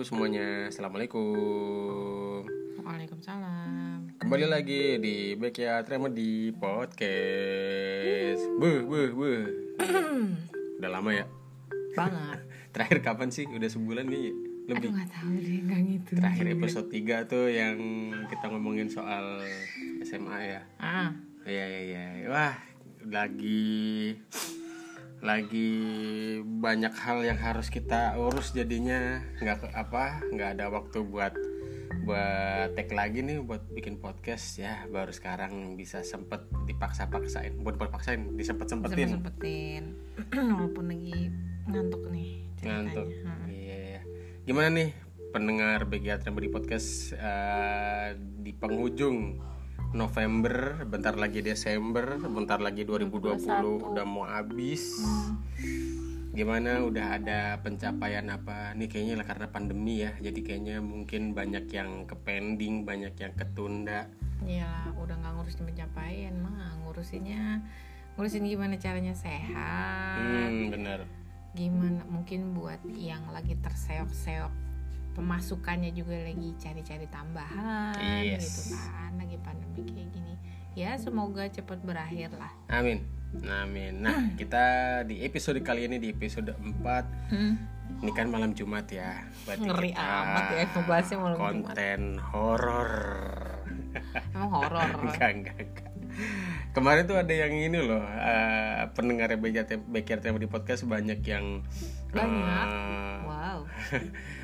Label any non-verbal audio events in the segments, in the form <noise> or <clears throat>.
semuanya, assalamualaikum. Waalaikumsalam. Kembali lagi di Backyard Remedy Podcast. Buh, buh, buh. Udah lama ya. Banget. <laughs> Terakhir kapan sih? Udah sebulan nih. Aduh Lebih. nggak tahu deh nggak gitu. Terakhir episode 3 tuh yang kita ngomongin soal SMA ya. Ah, Iya, iya, iya. Wah, lagi lagi banyak hal yang harus kita urus jadinya nggak apa nggak ada waktu buat buat tag lagi nih buat bikin podcast ya baru sekarang bisa sempet dipaksa-paksain buat paksain disempet sempet sempetin sempetin. <clears throat> Walaupun lagi ngantuk nih ceritanya. ngantuk Hmm. iya iya. gimana nih pendengar Begiat Remedy Podcast eh, di penghujung November bentar lagi Desember bentar lagi 2020 udah mau habis. Hmm. gimana? Udah ada pencapaian apa? Nih kayaknya lah karena pandemi ya jadi kayaknya mungkin banyak yang ke pending banyak yang ketunda. Ya udah nggak ngurusin pencapaian mah ngurusinnya ngurusin gimana caranya sehat. hmm bener Gimana mungkin buat yang lagi terseok-seok pemasukannya juga lagi cari-cari tambahan Yes. gitu kan lagi pandemi kayak gini. Ya semoga cepat berakhir lah. amin amin nah kita di episode kali ini di episode 4 Hmm. ini kan malam Jumat ya berarti Ngeri kita amat ya ngebahasnya malam Jumat. konten horor Emang horor. <laughs> enggak enggak enggak kemarin tuh ada yang ini loh eh, pendengar Backyard Tema di podcast banyak yang Banyak. eh, Wow, <laughs>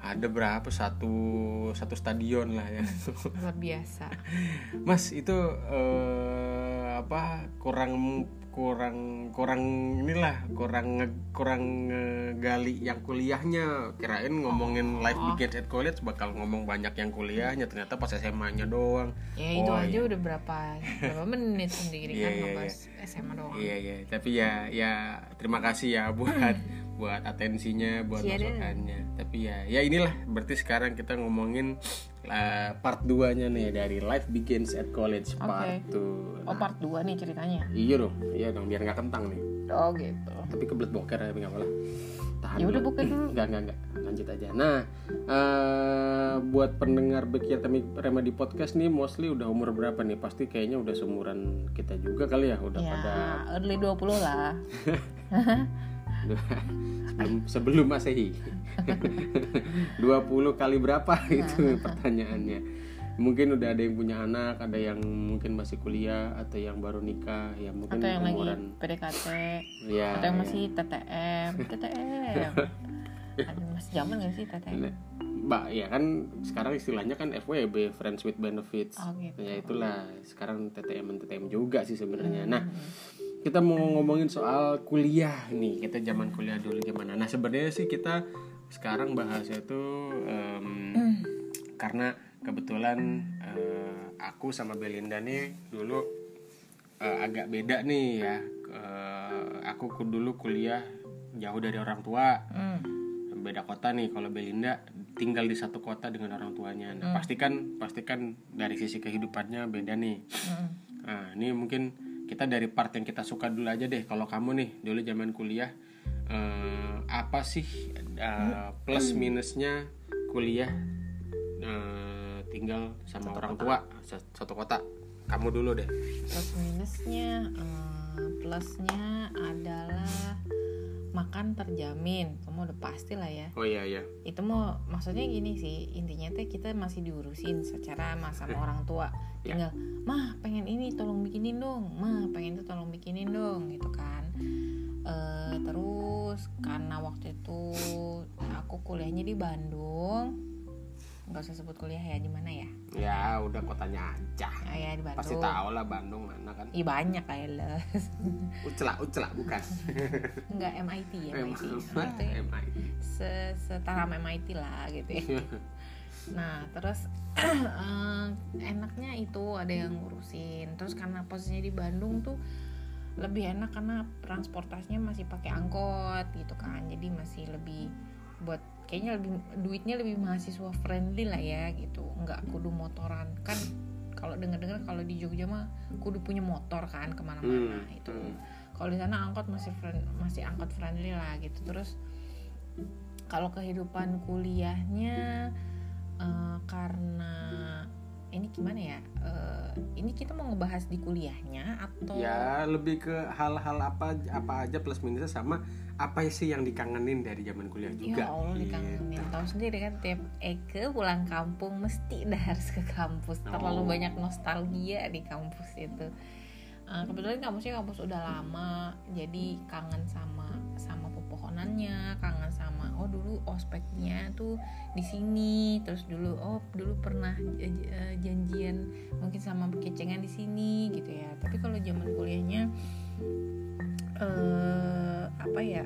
ada berapa? Satu satu stadion lah ya. Luar biasa. <laughs> mas itu eh, apa kurang kurang kurang inilah kurang kurang gali yang kuliahnya. Kirain ngomongin live weekend at college bakal ngomong banyak yang kuliahnya. Ternyata pas SMA-nya doang. Ya itu Oh, aja iya. udah berapa berapa menit sendiri <laughs> Iya, kan iya, ngebahas SMA doang. Iya iya, tapi ya ya terima kasih ya buat <laughs> buat atensinya, buat Iya deh. masukannya. Tapi ya ya inilah berarti sekarang kita ngomongin uh, part 2-nya nih dari Life Begins at College part 2. Oh part 2 nih ceritanya. Iya dong, iya dong biar nggak kentang nih. Oh gitu. Tapi kebelet boker ya, tapi nggak apa-apa. Tahan Ya udah buka dulu. Enggak, <laughs> enggak, enggak. Lanjut aja. Nah, eh buat pendengar Bekir Remedy Podcast nih mostly udah umur berapa nih? Pasti kayaknya udah seumuran kita juga kali ya, udah Ya pada early 20 lah. <laughs> sebelum sebelum masehi <laughs> 20 kali berapa itu pertanyaannya mungkin udah ada yang punya anak ada yang mungkin masih kuliah atau yang baru nikah ya mungkin Atau yang lagi umuran PDKT. ya Atau yang ya. masih TTM. TTM. <laughs> Masih zaman gak sih TTM? Nah, Mbak ya kan sekarang istilahnya kan FWB Friends with Benefits Oh gitu. ya itulah sekarang TTM TTM juga sih sebenarnya Hmm. nah kita mau ngomongin soal kuliah nih kita zaman kuliah dulu gimana nah sebenarnya sih kita sekarang bahasnya itu em, Hmm. karena kebetulan eh, aku sama Belinda nih dulu eh, agak beda nih ya Eh, aku ku- dulu kuliah jauh dari orang tua Hmm. beda kota nih kalau Belinda tinggal di satu kota dengan orang tuanya nah pastikan pastikan dari sisi kehidupannya beda nih Hmm. nah ini mungkin kita dari part yang kita suka dulu aja deh. Kalau kamu nih dulu zaman kuliah eh, apa sih eh, plus minusnya kuliah? Eh, tinggal sama orang tua sa- satu kota. Kamu dulu deh. Plus minusnya, eh, plusnya adalah makan terjamin. Kamu udah pasti lah ya. oh iya iya Itu mau maksudnya gini sih, intinya teh kita masih diurusin secara sama sama orang tua. Ya. Tinggal, mah pengen ini tolong bikinin dong, mah pengen itu tolong bikinin dong, gitu kan. Eh, terus karena waktu itu aku kuliahnya di Bandung, nggak usah sebut kuliah ya di mana ya? ya udah kotanya aja Ah, ya di Bandung. pasti tahu lah Bandung mana kan Ih banyak lah ya ucelak <laughs> ucelak bukan Enggak MIT ya MIT. MIT. <laughs> se- setara MIT lah gitu ya. <laughs> Nah terus <clears throat> eh, enaknya itu ada yang ngurusin. Terus karena posisinya di Bandung tuh lebih enak karena transportasinya masih pakai angkot gitu kan. Jadi masih lebih buat kayaknya lebih duitnya lebih mahasiswa friendly lah ya gitu. Enggak kudu motoran kan kalau dengar-dengar kalau di Jogja mah kudu punya motor kan ke mana-mana Hmm, itu hmm. kalau di sana angkot masih friend, masih angkot friendly lah gitu terus kalau kehidupan kuliahnya eh, karena ini gimana ya? Eh, ini kita mau ngebahas di kuliahnya atau ya lebih ke hal-hal apa apa aja plus minusnya sama apa sih yang dikangenin dari zaman kuliah juga. Ya Allah gitu. dikangenin Tahu sendiri kan tiap Eke pulang kampung mesti <laughs> dah harus ke kampus. Terlalu Oh. banyak nostalgia di kampus itu. Eh, Kebetulan kampusnya kampus udah lama Jadi kangen sama sama pepohonannya Kangen sama dulu ospeknya tuh di sini Terus dulu oh dulu pernah eh, eh, janjian mungkin sama kecengan di sini gitu ya. Tapi kalau zaman kuliahnya eh apa ya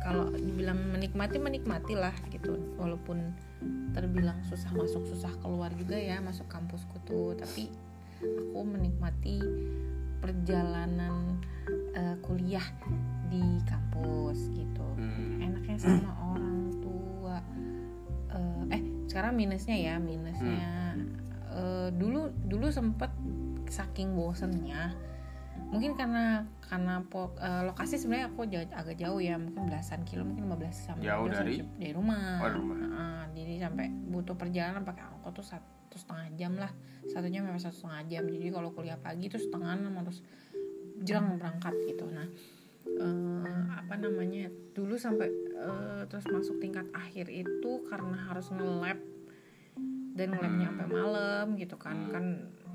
kalau dibilang menikmati menikmati lah gitu. Walaupun terbilang susah masuk susah keluar juga ya masuk kampusku tuh. Tapi aku menikmati perjalanan eh, kuliah di kampus gitu. Hmm. enaknya sama sekarang minusnya ya minusnya eh, dulu dulu sempet saking bosennya mungkin karena karena po- eh, lokasi sebenarnya aku jauh, agak jauh ya mungkin belasan kilo mungkin 15 sampai Jauh 15 dari? dari rumah, Oh, rumah. Heeh, jadi sampai butuh perjalanan pakai angkot tuh satu setengah jam lah. Satu jam sampai satu setengah jam. Jadi kalau kuliah pagi tuh setengah enam harus jerang berangkat gitu. Nah eh, apa namanya dulu sampai eh, terus masuk tingkat akhir itu karena harus nge-lab dan nge-labnya sampai malam gitu kan. Hmm. kan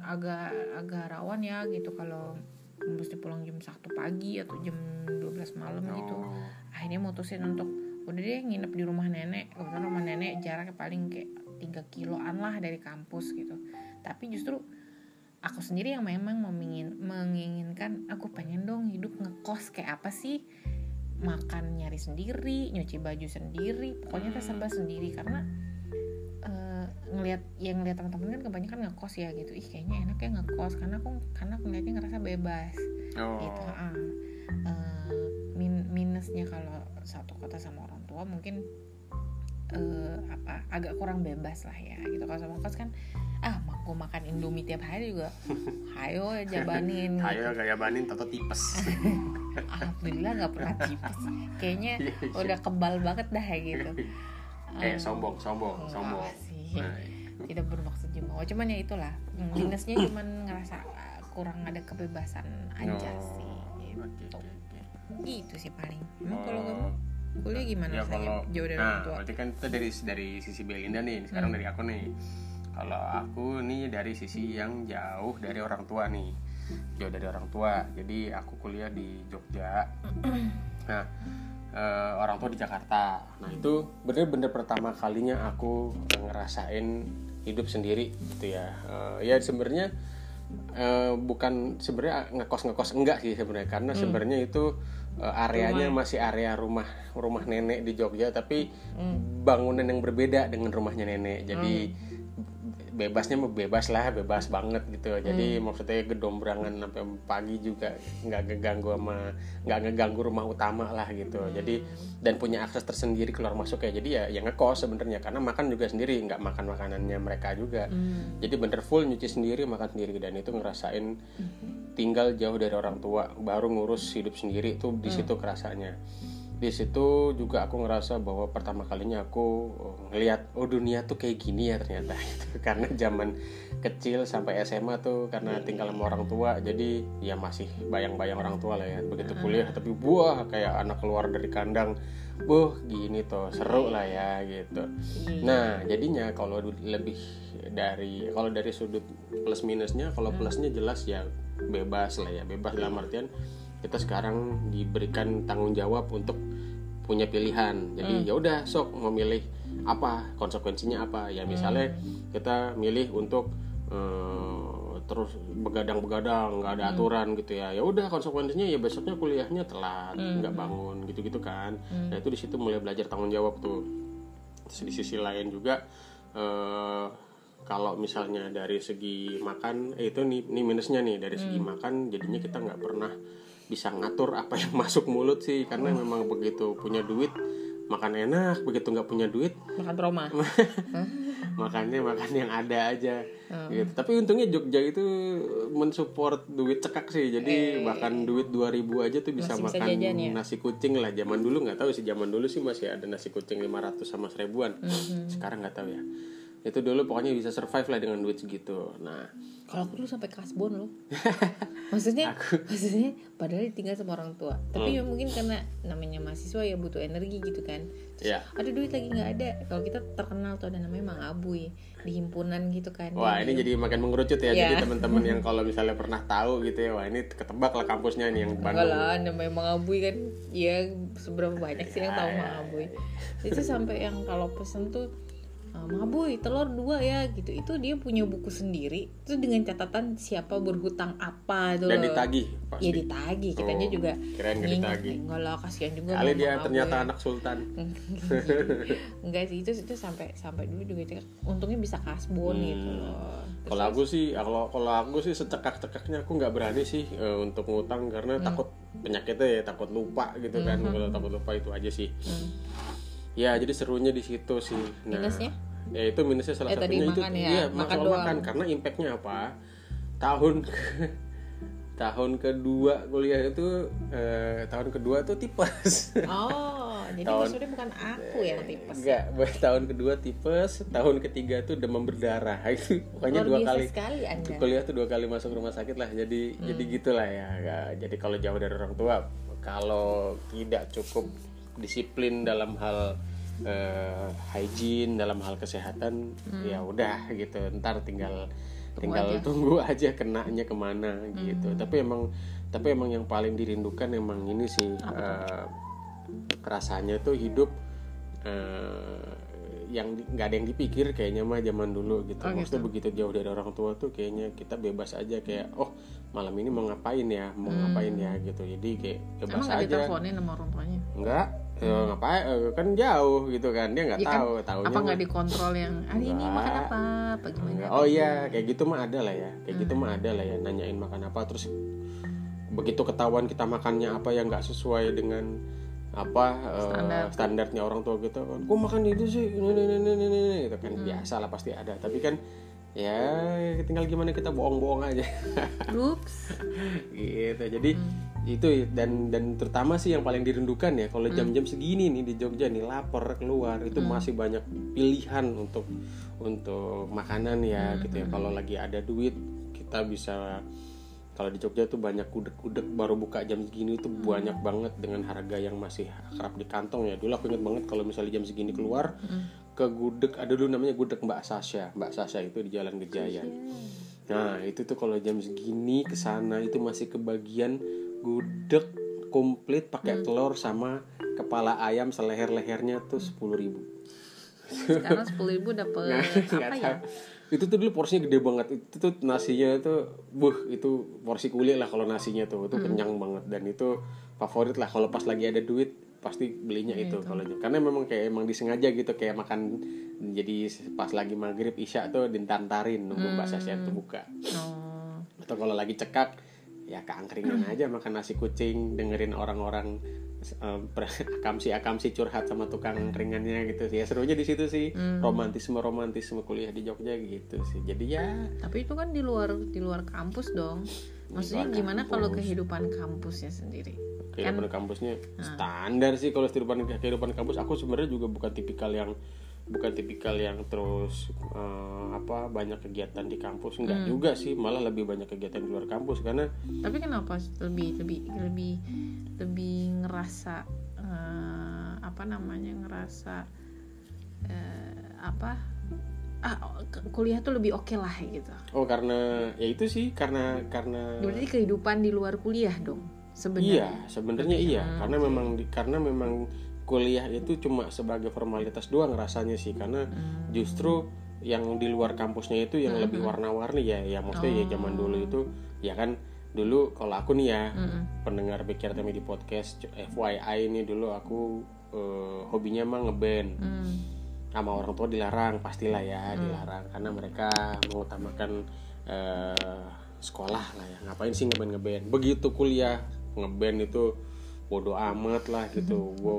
agak agak rawan ya gitu kalau mesti pulang jam 1 pagi atau jam 12 malam gitu. Oh. akhirnya mutusin untuk udah deh nginep di rumah nenek. Kebetulan rumah nenek jaraknya paling kayak 3 kiloan lah dari kampus gitu. Tapi justru aku sendiri yang memang memingin, menginginkan aku pengen dong hidup ngekos kayak apa sih makan nyari sendiri nyuci baju sendiri pokoknya kita serba sendiri karena eh, ngelihat yang ngelihat teman-teman kan kebanyakan ngekos ya gitu ih kayaknya enak ya ngekos karena aku karena aku ngeliatnya ngerasa bebas Oh. gitu. Eh, min- minusnya kalau satu kota sama orang tua mungkin eh, apa agak kurang bebas lah ya gitu kalau sama kos kan ah aku makan indomie tiap hari juga hayo jabanin <laughs> gitu. Ayo gaya banin toto tipes. <laughs> alhamdulillah nggak pernah tipes kayaknya <laughs> Iya, iya. udah kebal banget dah ya gitu eh sombong sombong sombong. sih. Nah, tidak bermaksud juga oh, cuman ya itulah minusnya <coughs> cuman ngerasa ah, kurang ada kebebasan aja Oh, sih gitu oke. gitu sih paling emang kalau Oh. kamu kuliah gimana ya rasanya kalau jauh dari nah orang tua. berarti kan itu dari dari sisi Belinda nih sekarang Hmm. dari aku nih. Kalau aku nih dari sisi yang jauh dari orang tua nih. Jauh dari orang tua. Jadi aku kuliah di Jogja. <clears throat> Nah eh, orang tua di Jakarta. Nah itu bener-bener pertama kalinya aku ngerasain hidup sendiri gitu ya. Eh, ya sebenarnya eh, bukan sebenarnya ngekos ngekos enggak sih sebenarnya. Karena Hmm. sebenarnya itu eh, areanya masih area rumah rumah nenek di Jogja tapi Hmm. bangunan yang berbeda dengan rumahnya nenek. Jadi bebasnya mah bebas lah bebas banget gitu. Jadi Hmm. maksudnya gedombrangan sampai pagi juga nggak ngeganggu sama nggak ngeganggu rumah utama lah gitu. Hmm. jadi dan punya akses tersendiri keluar masuk ya. Jadi ya yang ngekos sebenarnya karena makan juga sendiri nggak makan makanannya mereka juga. Hmm. jadi bener full nyuci sendiri makan sendiri. Dan itu ngerasain tinggal jauh dari orang tua baru ngurus hidup sendiri itu di situ kerasanya. Di situ juga aku ngerasa bahwa pertama kalinya aku oh, ngelihat oh dunia tuh kayak gini ya ternyata. <laughs> Gitu. karena zaman kecil sampai SMA tuh karena tinggal sama orang tua jadi ya masih bayang-bayang orang tua lah ya. Begitu kuliah tapi buah kayak anak keluar dari kandang buh gini tuh seru lah ya gitu. Iya. Nah, jadinya kalau lebih dari kalau dari sudut plus minusnya, kalau plusnya jelas ya bebas lah ya, bebas dalam artian kita sekarang diberikan tanggung jawab untuk punya pilihan. Jadi ya udah sok mau milih apa, konsekuensinya apa. Ya misalnya kita milih untuk eh, terus begadang-begadang, nggak ada aturan gitu ya. Ya udah konsekuensinya ya besoknya kuliahnya telat, nggak bangun gitu-gitu kan. Nah, itu di situ mulai belajar tanggung jawab tuh. Terus di sisi lain juga eh, kalau misalnya dari segi makan eh, itu nih, ini minusnya nih dari segi makan jadinya kita nggak pernah bisa ngatur apa yang <laughs> masuk mulut sih karena memang begitu punya duit makan enak begitu nggak punya duit makan Roma <laughs> makannya makan yang ada aja Hmm. gitu tapi untungnya Jogja itu mensupport duit cekak sih jadi bahkan duit 2000 aja tuh Eh. Bisa makan jajan ya? nasi kucing lah zaman dulu nggak tahu sih zaman dulu sih masih ada nasi kucing 500 sama seribuan Hmm. sekarang nggak tahu ya itu dulu pokoknya bisa survive lah dengan duit segitu nah Kalau aku dulu sampai kasbon loh. <laughs> maksudnya, maksudnya padahal ditinggal sama orang tua. Tapi Hmm. ya mungkin karena namanya mahasiswa ya butuh energi gitu kan. Terus, ya Ada duit lagi nggak ada. Kalau kita terkenal tuh ada namanya Mang Abuy di himpunan gitu kan. Wah ini jadi makin mengerucut ya Iya. Jadi teman-teman yang <laughs> kalau misalnya pernah tahu gitu ya Wah ini ketebak lah kampusnya nih yang Bandung lah, namanya Mang Abuy kan ya seberapa banyak sih yang tahu Ya, Mang Abuy. Itu sampai yang kalau pesen tuh "Ah, Mang Abuy telur dua ya gitu. Itu dia punya buku sendiri. Itu dengan catatan siapa berhutang apa itu Dan ditagih Ya pasti ditagih, kitanya Oh, juga kirain nggak ditagih. Enggak lah, kasihan juga Kali dia ternyata anak sultan <laughs> Enggak sih itu itu sampai sampai dulu juga untungnya bisa kasbon Hmm. gitu loh. Kalau aku sih, kalau kalau aku sih secekak-cekaknya aku nggak berani sih eh, untuk ngutang karena Hmm. takut penyakitnya ya, takut lupa gitu kan. Kalau takut lupa itu aja sih. Ya, jadi serunya di situ sih. Nah, Minusnya? Ya itu minusnya salah Eh, tadi satunya itu ya, iya, makan doang. makan karena impactnya apa? Tahun <laughs> tahun kedua kuliah itu eh, tahun kedua tuh tipes. Oh, <laughs> jadi Tahun- maksudnya bukan aku yang tipes. Enggak, buat tahun kedua tipes, tahun ketiga tuh demam berdarah. <laughs> Itu pokoknya Luar dua kali sekali Anda. kuliah tuh dua kali masuk rumah sakit lah jadi Hmm. jadi gitulah ya jadi kalau jauh dari orang tua kalau tidak cukup disiplin dalam hal eh, hygiene dalam hal kesehatan Hmm. ya udah gitu ntar tinggal tinggal tunggu <laughs> aja kenanya ke mana gitu Hmm. tapi emang tapi emang yang paling dirindukan emang ini sih eh, rasanya tuh hidup eh, yang nggak ada yang dipikir kayaknya mah zaman dulu gitu. Oh, Maksudnya begitu jauh dari orang tua tuh kayaknya kita bebas aja kayak oh malam ini mau ngapain ya, mau ngapain ya gitu. Jadi kayak bebas Hmm. Emang nggak aja. diteleponin sama orang tuanya? Enggak, eh, ngapain eh, kan jauh gitu kan. Dia nggak Iya kan? tahu, Apa nggak dikontrol yang hari ini Nggak. makan apa? Apa gimana? Oh iya, kayak gitu mah ada lah ya. Kayak gitu Hmm. mah ada lah ya. Nanyain makan apa terus begitu ketahuan kita makannya apa yang nggak sesuai dengan apa eh, Standar. standarnya orang tua kita kan. Kok makan itu sih? Ini ini ini ini, ini. itu kan Hmm. biasa lah pasti ada. Tapi kan ya tinggal gimana kita bohong-bohong aja. Ups. <laughs> gitu. Jadi Hmm. Itu dan dan terutama sih yang paling dirindukan ya Hmm. kalau jam-jam segini nih di Jogja nih lapar keluar itu masih banyak pilihan untuk untuk makanan ya Hmm, gitu ya kalau lagi ada duit kita bisa kalau di Jogja tuh banyak gudeg-gudeg baru buka jam segini Hmm. banyak banget dengan harga yang masih kerap di kantong ya dulu aku inget banget kalau misalnya jam segini keluar Hmm. ke gudeg ada dulu namanya gudeg Mbak Sasha Mbak Sasha itu di Jalan Gejaya Nah itu tuh kalau jam segini ke sana itu masih kebagian gudeg komplit pakai telur sama kepala ayam seleher-lehernya tuh sepuluh ribu. Sekarang <laughs> sepuluh ribu dapet apa ya? Itu tuh dulu porsinya gede banget. Itu tuh nasinya tuh, buh itu porsi kulit lah kalau nasinya tuh. Itu kenyang banget. Dan itu favorit lah. Kalau pas lagi ada duit pasti belinya itu kalau karena memang kayak emang disengaja gitu. Kayak makan jadi pas lagi maghrib isya tuh dintantarin nunggu mbak Sasha itu buka. Oh. atau kalau lagi cekak ya keangkringan aja makan nasi kucing dengerin orang-orang eh, ber- <laughs> akamsi akamsi curhat sama tukang angkringannya gitu sih. Ya serunya di situ sih. Romantisme romantisme kuliah di Jogja gitu sih. Jadi ya Tapi itu kan di luar di luar kampus dong. Maksudnya gimana kalau kehidupan kampusnya sendiri? kehidupan kampusnya standar sih kalau kehidupan kehidupan kampus. Aku sebenarnya juga bukan tipikal yang bukan tipikal yang terus eh, apa banyak kegiatan di kampus. Enggak juga sih malah lebih banyak kegiatan di luar kampus. Karena Tapi kenapa lebih lebih lebih lebih ngerasa eh, apa namanya ngerasa eh, apa ah kuliah tuh lebih oke lah gitu. oh karena ya itu sih karena karena Berarti kehidupan di luar kuliah dong Iya, sebenarnya. sebenarnya iya, karena memang karena memang kuliah itu cuma sebagai formalitas doang rasanya sih, karena justru yang di luar kampusnya itu yang lebih warna-warni ya, ya maksudnya ya zaman dulu itu ya kan dulu kalau aku nih ya pendengar pikir Temi di podcast FYI ini dulu aku eh, hobinya emang ngeband. Hmm. sama orang tua dilarang pastilah ya dilarang. Karena mereka mengutamakan eh, sekolah lah ya. Ngapain sih ngeband ngeband begitu kuliah ngeband itu bodoh amat lah gitu. Gue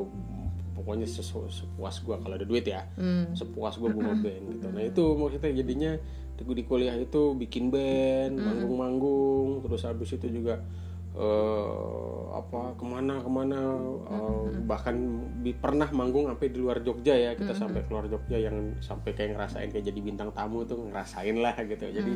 pokoknya sesu, sepuas gue kalau ada duit ya. Hmm. sepuas gue gue ngeband gitu. Nah itu maksudnya jadinya di kuliah itu bikin band manggung-manggung terus habis itu juga eh apa ke mana ke mana eh, bahkan bi- pernah manggung sampai di luar Jogja ya. Kita sampai keluar Jogja yang sampai kayak ngerasain kayak jadi bintang tamu tuh ngerasain lah gitu. Jadi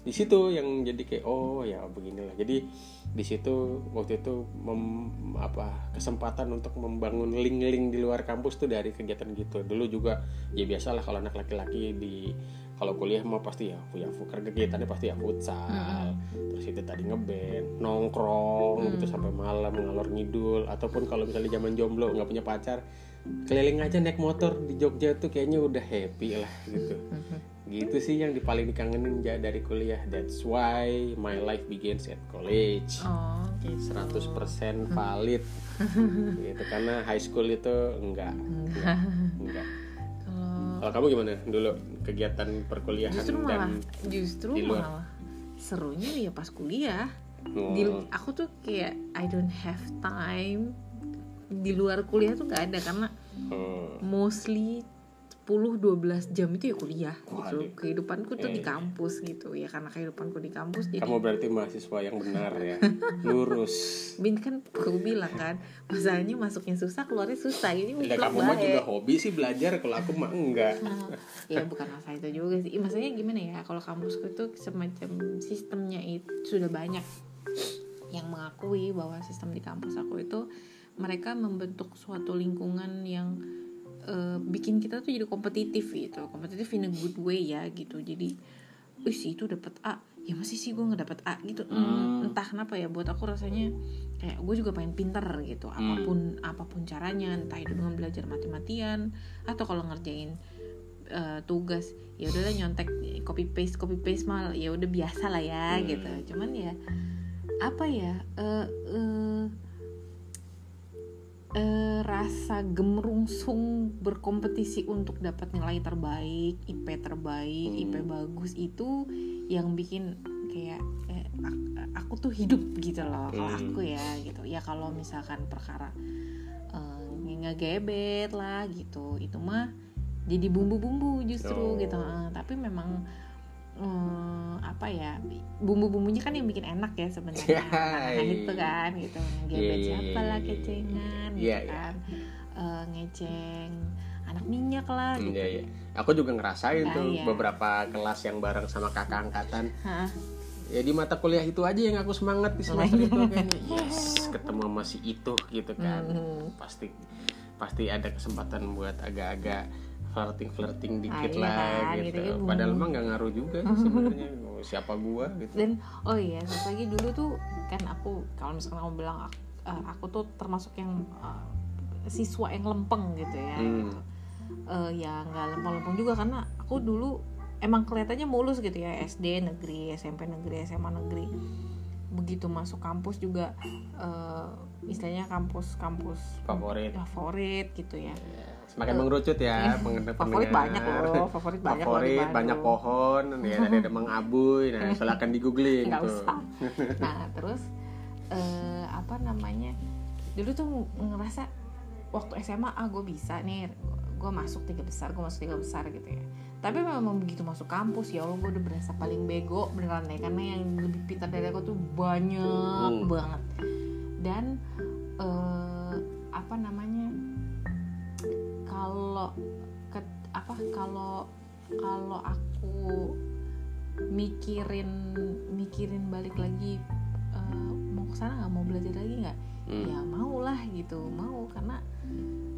di situ yang jadi kayak oh ya beginilah. Jadi di situ waktu itu mem- apa kesempatan untuk membangun link-link di luar kampus tuh dari kegiatan gitu. Dulu juga ya biasalah kalau anak laki-laki di kalau kuliah mah pasti ya ya kegiatannya pasti ya futsal. Terus itu tadi ngeband nongkrong gitu sampai malam ngalor ngidul. Ataupun kalau misalnya zaman jomblo nggak punya pacar keliling aja naik motor di Jogja tuh kayaknya udah happy lah gitu gitu sih yang paling dikangenin dari kuliah. That's why my life begins at college. Oh, gitu. 100% valid. <laughs> Gitu karena high school itu enggak. Enggak. Kalau kalau kamu gimana dulu kegiatan perkuliahan justru malah dan justru di luar. malah serunya ya pas kuliah. Oh, Di, aku tuh kayak I don't have time. Di luar kuliah tuh nggak ada karena oh, mostly 10-12 jam itu ya kuliah gitu. Waduh. Kehidupanku tuh di Eh. kampus gitu. Ya karena kehidupanku di kampus jadi kamu berarti mahasiswa yang benar ya. <laughs> Lurus. Bin kan aku bilang kan masalahnya masuknya susah keluarnya susah. Ini mutlak kamu mah juga hobi sih belajar kalau aku mah enggak. Ya bukan masalah itu juga sih. Maksudnya gimana ya kalau kampusku itu semacam sistemnya itu sudah banyak yang mengakui bahwa sistem di kampus aku itu mereka membentuk suatu lingkungan yang eh, bikin kita tuh jadi kompetitif gitu. Kompetitif in a good way ya gitu. Jadi wih si itu dapat A. Ya masih sih gue nggak dapet A gitu. Hmm, entah kenapa ya buat aku rasanya kayak gue juga pengen pinter gitu. Apa pun apa pun caranya entah itu dengan belajar mati-matian atau kalau ngerjain eh, tugas ya udahlah nyontek copy paste copy paste mal ya udah biasa lah ya Hmm. gitu. Cuman ya apa ya eh eh, eh, rasa gemerungsung berkompetisi untuk dapat nilai terbaik, IP terbaik, IP Hmm. bagus itu yang bikin kayak eh, ak- aku tuh hidup gitu loh kalau Hmm. aku ya gitu ya kalau misalkan perkara eh, ngegebet lah gitu itu mah jadi bumbu-bumbu justru Oh. gitu Eh, tapi memang eh, apa ya bumbu-bumbunya kan yang bikin enak ya sebenarnya <laughs> nah, Hai. itu kan gitu ngegebet Iya, iya, siapa iya, lah iya, iya. kecengan Iya, gitu iya. kan Eh, ngeceng anak minyak lah gitu Iya, iya. Aku juga ngerasain Ah, tuh iya. beberapa kelas yang bareng sama kakak angkatan. Hah, Ya di mata kuliah itu aja yang aku semangat di semester itu kayaknya. Yes, ketemu sama si itu gitu kan. Hmm. Pasti pasti ada kesempatan buat agak-agak flirting flirting dikit Ah, iya lah kan, gitu. gitu kan. Padahal mah nggak ngaruh juga <laughs> sebenarnya. Oh, Siapa gua gitu. dan oh iya satu lagi dulu tuh kan aku kalau misalkan kamu bilang aku, eh, aku tuh termasuk yang eh, siswa yang lempeng gitu ya Hmm. gitu. Eh, ya nggak lempeng-lempeng juga karena aku dulu emang kelihatannya mulus gitu ya SD negeri SMP negeri SMA negeri begitu masuk kampus juga eh, istilahnya kampus-kampus Favorit. favorit gitu ya Semakin mengerucut ya <laughs> pendengar favorit banyak loh favorit banyak Favorit banyak pohon <laughs> ya ada ada Mang Abuy nah silakan di googling nggak tuh. usah. <laughs> Nah terus eh, apa namanya dulu tuh ngerasa waktu SMA ah gue bisa nih gue masuk tiga besar gue masuk tiga besar gitu ya. Tapi memang begitu masuk kampus ya Allah gue udah berasa paling bego beneran deh karena yang lebih pintar dari aku tuh banyak Hmm. banget. Dan eh, apa namanya kalau ke- apa kalau kalau aku mikirin mikirin balik lagi eh, mau ke sana nggak mau belajar lagi nggak Hmm. ya mau lah gitu mau karena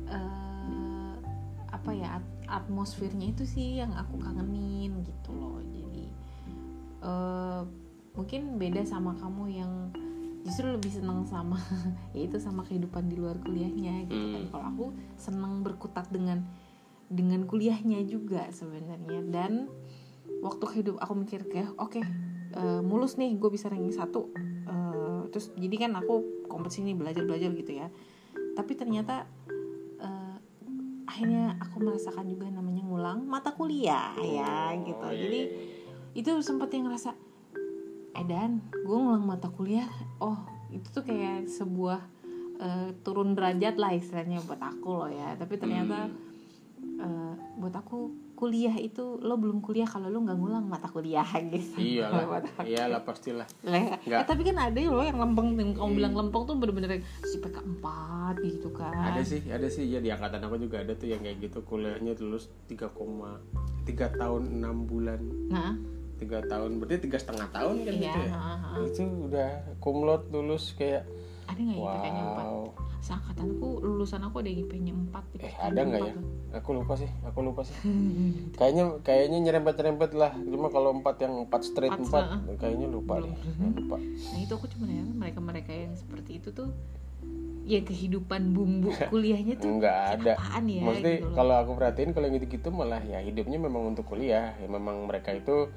eh, apa ya at- atmosfernya itu sih yang aku kangenin gitu loh jadi eh, mungkin beda sama kamu yang justru lebih senang sama <laughs> yaitu sama kehidupan di luar kuliahnya gitu kan. Hmm. kalau aku senang berkutat dengan dengan kuliahnya juga sebenarnya. Dan waktu hidup aku mikir kayak oke eh, mulus nih gue bisa ranking satu. Eh, terus jadi kan aku kompetisi nih belajar belajar gitu ya. Tapi ternyata eh, akhirnya aku merasakan juga namanya ngulang mata kuliah ya Oh, gitu. iya, jadi iya, iya. itu sempat yang ngerasa eh dan gue ngulang mata kuliah oh itu tuh kayak sebuah eh, turun derajat lah istilahnya buat aku loh ya. Tapi ternyata Hmm. eh, buat aku kuliah itu lo belum kuliah kalau lo nggak ngulang mata kuliah <laughs> gitu. Iyalah iyalah pastilah. Lah, eh, tapi kan ada loh yang lempeng yang kamu Iya. bilang lempeng tuh bener-bener si PK 4 gitu kan. Ada sih ada sih. Ya di angkatan aku juga ada tuh yang kayak gitu. Kuliahnya lulus 3,3 tahun 6 bulan. Nah tiga tahun berarti tiga setengah tahun kan iya gitu ya? ha, ha. itu udah kumlot lulus kayak ada nggak ya IPK-nya 4 wow. Seangkatanku lulusan aku ada IPK-nya 4 eh ada nggak ya? aku lupa sih aku lupa sih. <laughs> Kayaknya kayaknya nyerempet nyerempet lah. Cuma kalau empat yang empat straight Empat, empat kayaknya lupa deh. Lupa. Nah itu aku cuma ya mereka-mereka yang seperti itu tuh ya kehidupan bumbu <laughs> kuliahnya tuh nggak ada. apaan ya Maksudnya gitu kalau aku perhatiin kalau yang gitu-gitu malah ya hidupnya memang untuk kuliah. Ya memang mereka itu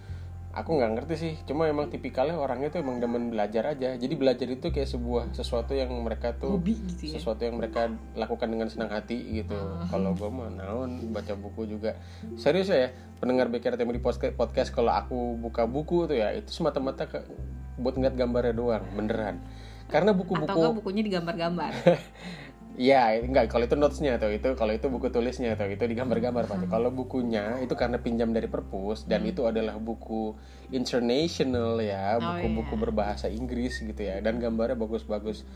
aku nggak ngerti sih. Cuma emang tipikalnya orangnya tuh emang demen belajar aja. Jadi belajar itu kayak sebuah sesuatu yang mereka tuh hobi gitu ya. sesuatu yang mereka lakukan dengan senang hati gitu. Kalau gue mah naon baca buku juga. Serius ya, pendengar BKR di podcast, podcast kalau aku buka buku tuh ya itu semata-mata ke, buat ngeliat gambarnya doang, beneran. Karena Atau buku-buku enggak bukunya digambar-gambar. <laughs> Iya, enggak kalau itu notesnya atau itu kalau itu buku tulisnya atau itu digambar-gambar pasti. Kalau bukunya itu karena pinjam dari perpus dan itu adalah buku international ya, buku-buku berbahasa Inggris gitu ya dan gambarnya bagus-bagus.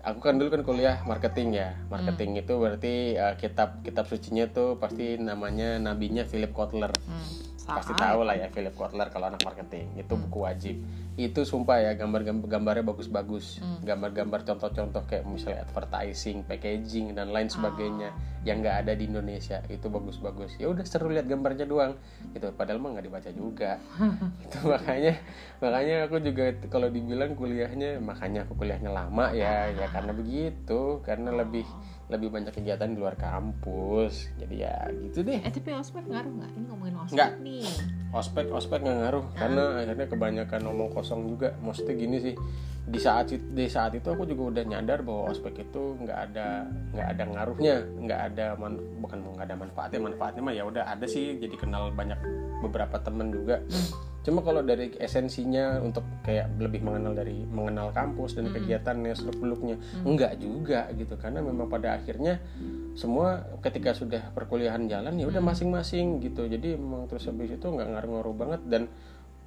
Aku kan dulu kan kuliah marketing ya. Marketing itu berarti eh, kitab kitab sucinya tuh pasti namanya nabinya Philip Kotler. Hmm, Pasti salah. tahu lah ya Philip Kotler kalau anak marketing. Itu buku wajib. Itu sumpah ya gambar-gambar gambarnya bagus-bagus. Gambar-gambar contoh-contoh kayak misalnya advertising, packaging dan lain sebagainya yang nggak ada di Indonesia. Itu bagus-bagus. Ya udah seru lihat gambarnya doang. Gitu. Padahal mah nggak dibaca juga. <laughs> itu makanya makanya aku juga kalau dibilang kuliahnya makanya aku kuliahnya lama ya ya karena begitu karena lebih lebih banyak kegiatan di luar kampus jadi ya gitu deh Eh tapi ospek ngaruh nggak? Ini ngomongin ospek Nggak. nih. ospek ospek nggak ngaruh karena akhirnya kebanyakan omong kosong juga maksudnya gini sih di saat di saat itu aku juga udah nyadar bahwa ospek itu nggak ada nggak ada ngaruhnya nggak ada man, bukan nggak ada manfaatnya manfaatnya mah ya udah ada sih jadi kenal banyak beberapa temen juga. Cuma kalau dari esensinya untuk kayak lebih mengenal dari mengenal kampus dan kegiatannya seluk beluknya enggak juga gitu. Karena memang pada akhirnya semua ketika sudah perkuliahan jalan ya udah masing-masing gitu. Jadi memang terus habis itu nggak ngaruh-ngaruh banget dan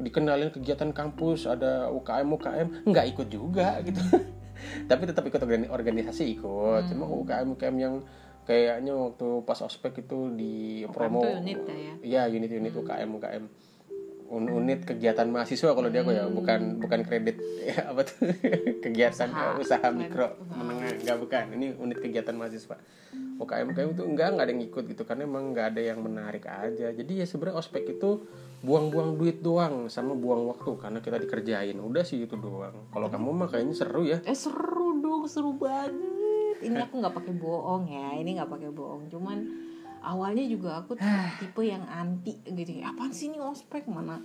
dikenalin kegiatan kampus ada UKM UKM nggak ikut juga gitu. <laughs> Tapi tetap ikut organi- organisasi ikut. Cuma UKM UKM yang kayaknya waktu pas ospek itu di promo tuh unit ya, iya unit-unit UKM UKM. Un- unit kegiatan mahasiswa kalau dia aku ya bukan bukan kredit. Ya, <laughs> apa tuh? Kegiatan Usaha. usaha, mikro. Menengah. Enggak bukan. Ini unit kegiatan mahasiswa. UKM UKM itu enggak enggak ada yang ikut gitu karena emang enggak ada yang menarik aja. Jadi ya sebenarnya ospek itu buang-buang duit doang sama buang waktu karena kita dikerjain. Udah sih itu doang. Kalau kamu mah kayaknya seru ya. Eh seru dong, seru banget. Ini aku nggak pakai bohong ya, ini nggak pakai bohong. Cuman awalnya juga aku <sighs> tipe yang anti gitu. ya. Apaan sih ini ospek mana?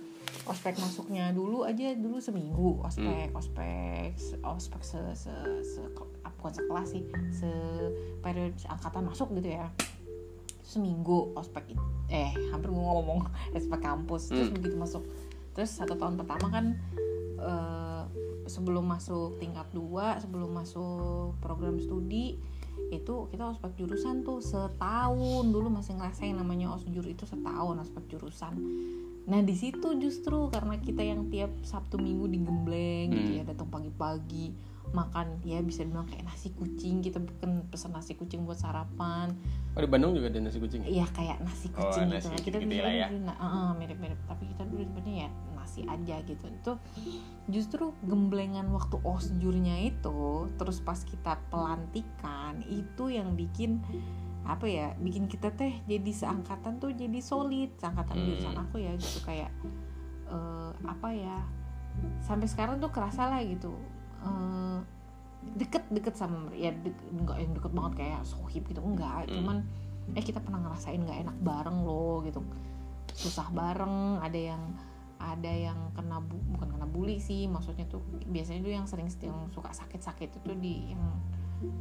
Ospek masuknya dulu aja dulu seminggu ospek, ospek, se- ospek se, se, se, bukan sekelas sih, se periode angkatan masuk gitu ya seminggu ospek eh hampir gue ngomong <laughs> ospek kampus terus begitu masuk terus satu tahun pertama kan eh, sebelum masuk tingkat 2 sebelum masuk program studi itu kita ospek jurusan tuh setahun dulu masih ngerasain namanya osjur itu setahun ospek jurusan nah di situ justru karena kita yang tiap sabtu minggu digembleng gitu ya datang pagi-pagi makan ya bisa dibilang kayak nasi kucing kita bukan pesan nasi kucing buat sarapan oh di Bandung juga ada nasi kucing Iya kayak nasi Oh, kucing nasi gitu. Nah, kucing kita gitu lah ya. nah, eh, mirip-mirip. Tapi kita dulu sebenarnya ya nasi aja gitu. Itu justru gemblengan waktu osjurnya itu, terus pas kita pelantikan itu yang bikin apa ya, bikin kita teh jadi seangkatan tuh jadi solid. Seangkatan Hmm. jurusan aku ya gitu kayak eh, apa ya? Sampai sekarang tuh kerasa lah gitu. Eh, deket-deket sama ya de- nggak yang deket banget kayak sohib gitu enggak Hmm. cuman eh kita pernah ngerasain nggak enak bareng loh gitu susah bareng ada yang ada yang kena bu, bukan kena bully sih maksudnya tuh biasanya tuh yang sering yang suka sakit-sakit itu di yang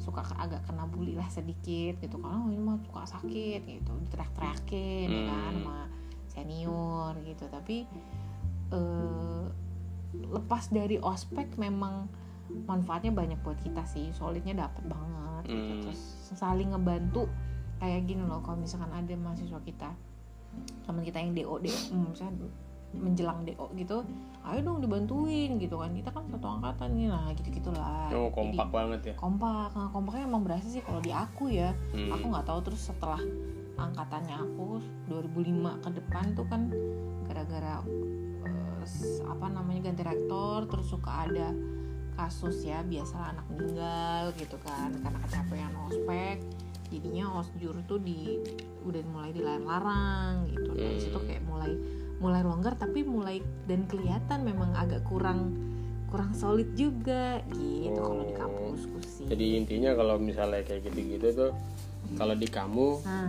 suka agak kena bully lah sedikit gitu kan oh ini mah suka sakit gitu diteriak-teriakin ya kan Hmm. sama senior gitu tapi eh, lepas dari ospek memang manfaatnya banyak buat kita sih solidnya dapat banget gitu. Hmm. terus saling ngebantu kayak gini loh kalau misalkan ada mahasiswa kita teman kita yang do do hmm, misalnya menjelang do gitu ayo dong dibantuin gitu kan. Kita kan satu angkatan nih nah gitu gitulah oh kompak banget ya? kompak. Nah, kompaknya emang berasa sih kalau di aku ya. Hmm. aku nggak tahu terus setelah angkatannya aku 2005 ke depan tuh kan gara-gara s- apa namanya ganti rektor terus suka ada kasus ya biasa anak meninggal gitu kan karena kecapean ospek. Jadinya osjur tuh di udah mulai dilarang gitu. Dari Hmm. situ kayak mulai mulai longgar tapi mulai dan kelihatan memang agak kurang kurang solid juga gitu kalau di Oh. kampusku sih. Jadi intinya kalau misalnya kayak gitu-gitu tuh kalau di kamu nah.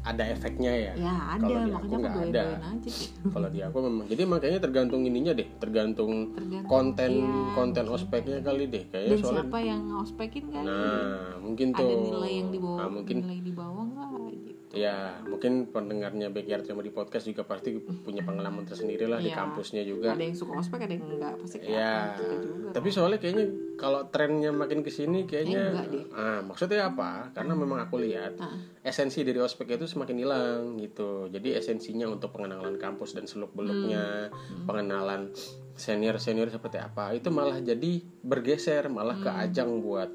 ada efeknya ya? Ya ada. Kalau di makanya aku nggak doain ada. aja sih <laughs> kalau di aku memang jadi makanya tergantung ininya deh tergantung tergantung konten iya, konten mungkin. ospeknya kali deh kayaknya dan soalnya siapa yang ospekin kan nah mungkin ada tuh. nilai yang di bawah Nah, mungkin nilai di bawah nggak gitu ya mungkin pendengarnya backyard sama di podcast juga pasti punya pengalaman tersendiri lah di Iya. kampusnya juga ada yang suka ospek ada yang enggak pasti kayak ya kita juga tapi soalnya kayaknya kalau trennya makin ke sini kayaknya ah maksudnya apa karena memang aku lihat Nah, esensi dari ospek itu semakin hilang gitu jadi esensinya untuk pengenalan kampus dan seluk beluknya Hmm. pengenalan senior senior seperti apa itu malah jadi bergeser malah ke Hmm. ajang buat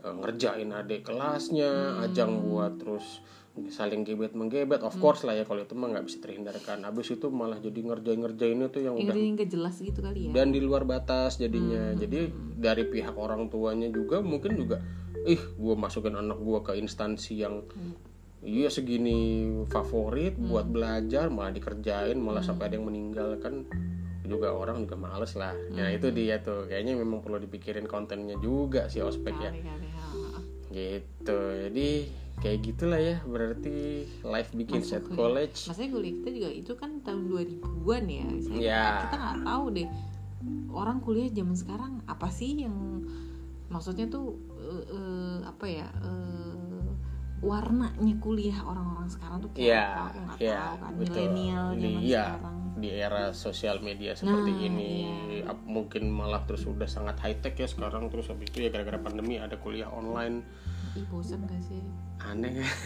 eh, ngerjain adik kelasnya Hmm. ajang buat terus saling gebet menggebet of course lah ya kalau itu mah nggak bisa terhindarkan abis itu malah jadi ngerjain ngerjainnya tuh yang yang udah nggak jelas gitu kali ya dan di luar batas Hmm. jadinya jadi dari pihak orang tuanya juga mungkin juga ih gue masukin anak gue ke instansi yang Hmm. iya segini favorit buat belajar malah dikerjain malah Hmm. sampai ada yang meninggal kan juga orang juga males lah nah Hmm. itu dia tuh kayaknya memang perlu dipikirin kontennya juga sih ospek ya kali-kali ha. gitu jadi kayak gitulah ya berarti life begins at Masuk, ya. college maksudnya kuliah kita juga itu kan tahun 2000-an ya Saya, Ya. kita nggak tahu deh orang kuliah zaman sekarang apa sih yang maksudnya tuh eh, eh, apa ya eh, warnanya kuliah orang-orang sekarang tuh kayak Iya, apa nggak iya, tahu kan milenial zaman iya. sekarang di era sosial media seperti Nah, ini iya. mungkin malah terus udah sangat high tech ya sekarang terus habis itu ya gara-gara pandemi ada kuliah online ih bosan gak sih? Aneh. Ya <laughs>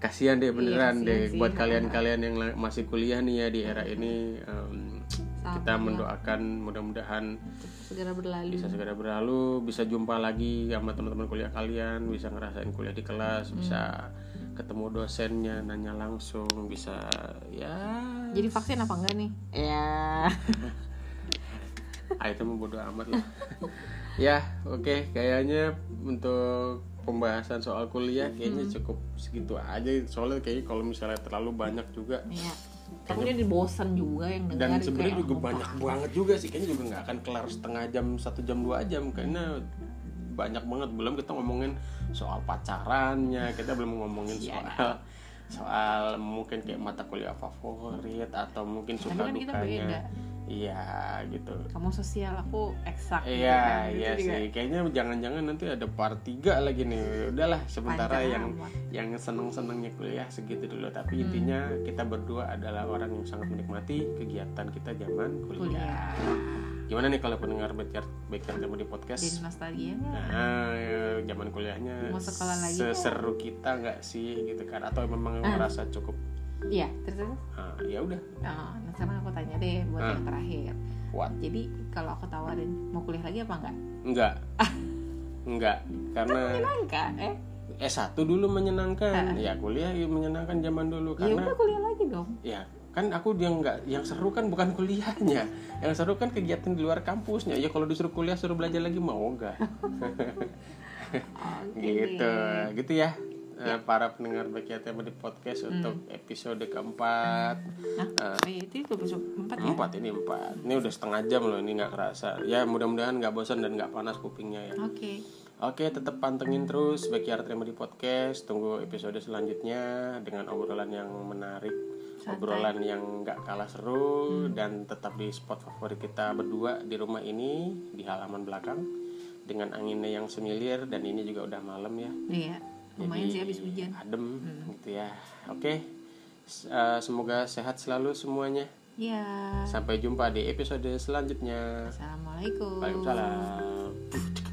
kasihan deh beneran kasihan deh. sih. buat kalian-kalian yang masih kuliah nih ya di era ini em, kita mendoakan mudah-mudahan segera berlalu. bisa segera berlalu bisa jumpa lagi sama teman-teman kuliah kalian bisa ngerasain kuliah di kelas bisa ketemu dosennya nanya langsung bisa ya. Jadi vaksin apa enggak nih? Ya. <laughs> Ah itu mah bodo amat lah <laughs> ya oke kayaknya untuk pembahasan soal kuliah kayaknya cukup segitu aja. Soalnya kayaknya kalau misalnya terlalu banyak juga Iya. Takutnya dibosan juga yang dengar dan sebenarnya juga "Oh, banyak banget juga sih. Kayaknya juga nggak akan kelar setengah jam satu jam dua jam. Karena banyak banget. Belum kita ngomongin soal pacarannya kita belum ngomongin Iya. soal soal mungkin kayak mata kuliah favorit atau mungkin Tapi suka kan kita dukanya. beda. Iya gitu kamu sosial aku eksak gitu Iya, kan. Iya juga sih. Kayaknya jangan-jangan nanti ada part 3 lagi nih. Udahlah, sementara panjang yang amat. yang seneng-senengnya kuliah segitu dulu. Hmm. Tapi intinya kita berdua adalah orang yang sangat menikmati kegiatan kita zaman kuliah. kuliah Gimana nih kalau pendengar backyard backyard kamu di jadi podcast? nostalgia nggak Nah, ya, zaman kuliahnya Mau sekolah lagi seseru kita nggak sih gitu kan? Atau memang Ah. merasa cukup? Iya terus terus. Ah, ya udah, oh, nah sekarang aku tanya deh buat Ah. yang terakhir. Kuat. jadi kalau aku tawarin mau kuliah lagi apa enggak? Enggak. <laughs> Enggak, karena enggak eh? S1 dulu menyenangkan. Ya, kuliah ya menyenangkan zaman dulu ya karena udah kuliah lagi dong. Ya kan aku yang nggak yang seru kan bukan <laughs> kuliahnya. Yang seru kan kegiatan di luar kampusnya. Ya kalau disuruh kuliah suruh belajar lagi mau enggak? <laughs> Oke gitu gitu ya Eh, para pendengar Table di podcast untuk episode keempat. Nah, iya, itu episode empat ya? Empat ini empat. Ini udah setengah jam loh ini nggak kerasa. Ya mudah-mudahan nggak bosan dan nggak panas kupingnya ya. Oke. Oke, tetap pantengin terus Backyard Remedy Podcast. Tunggu episode selanjutnya dengan obrolan yang menarik, Santai. obrolan yang nggak kalah seru dan tetap di spot favorit kita berdua di rumah ini di halaman belakang dengan anginnya yang semilir dan ini juga udah malam ya. iya lumayan sih habis hujan Adem gitu ya. Oke. S- eh, semoga sehat selalu semuanya. ya Sampai jumpa di episode selanjutnya. assalamualaikum Waalaikumsalam.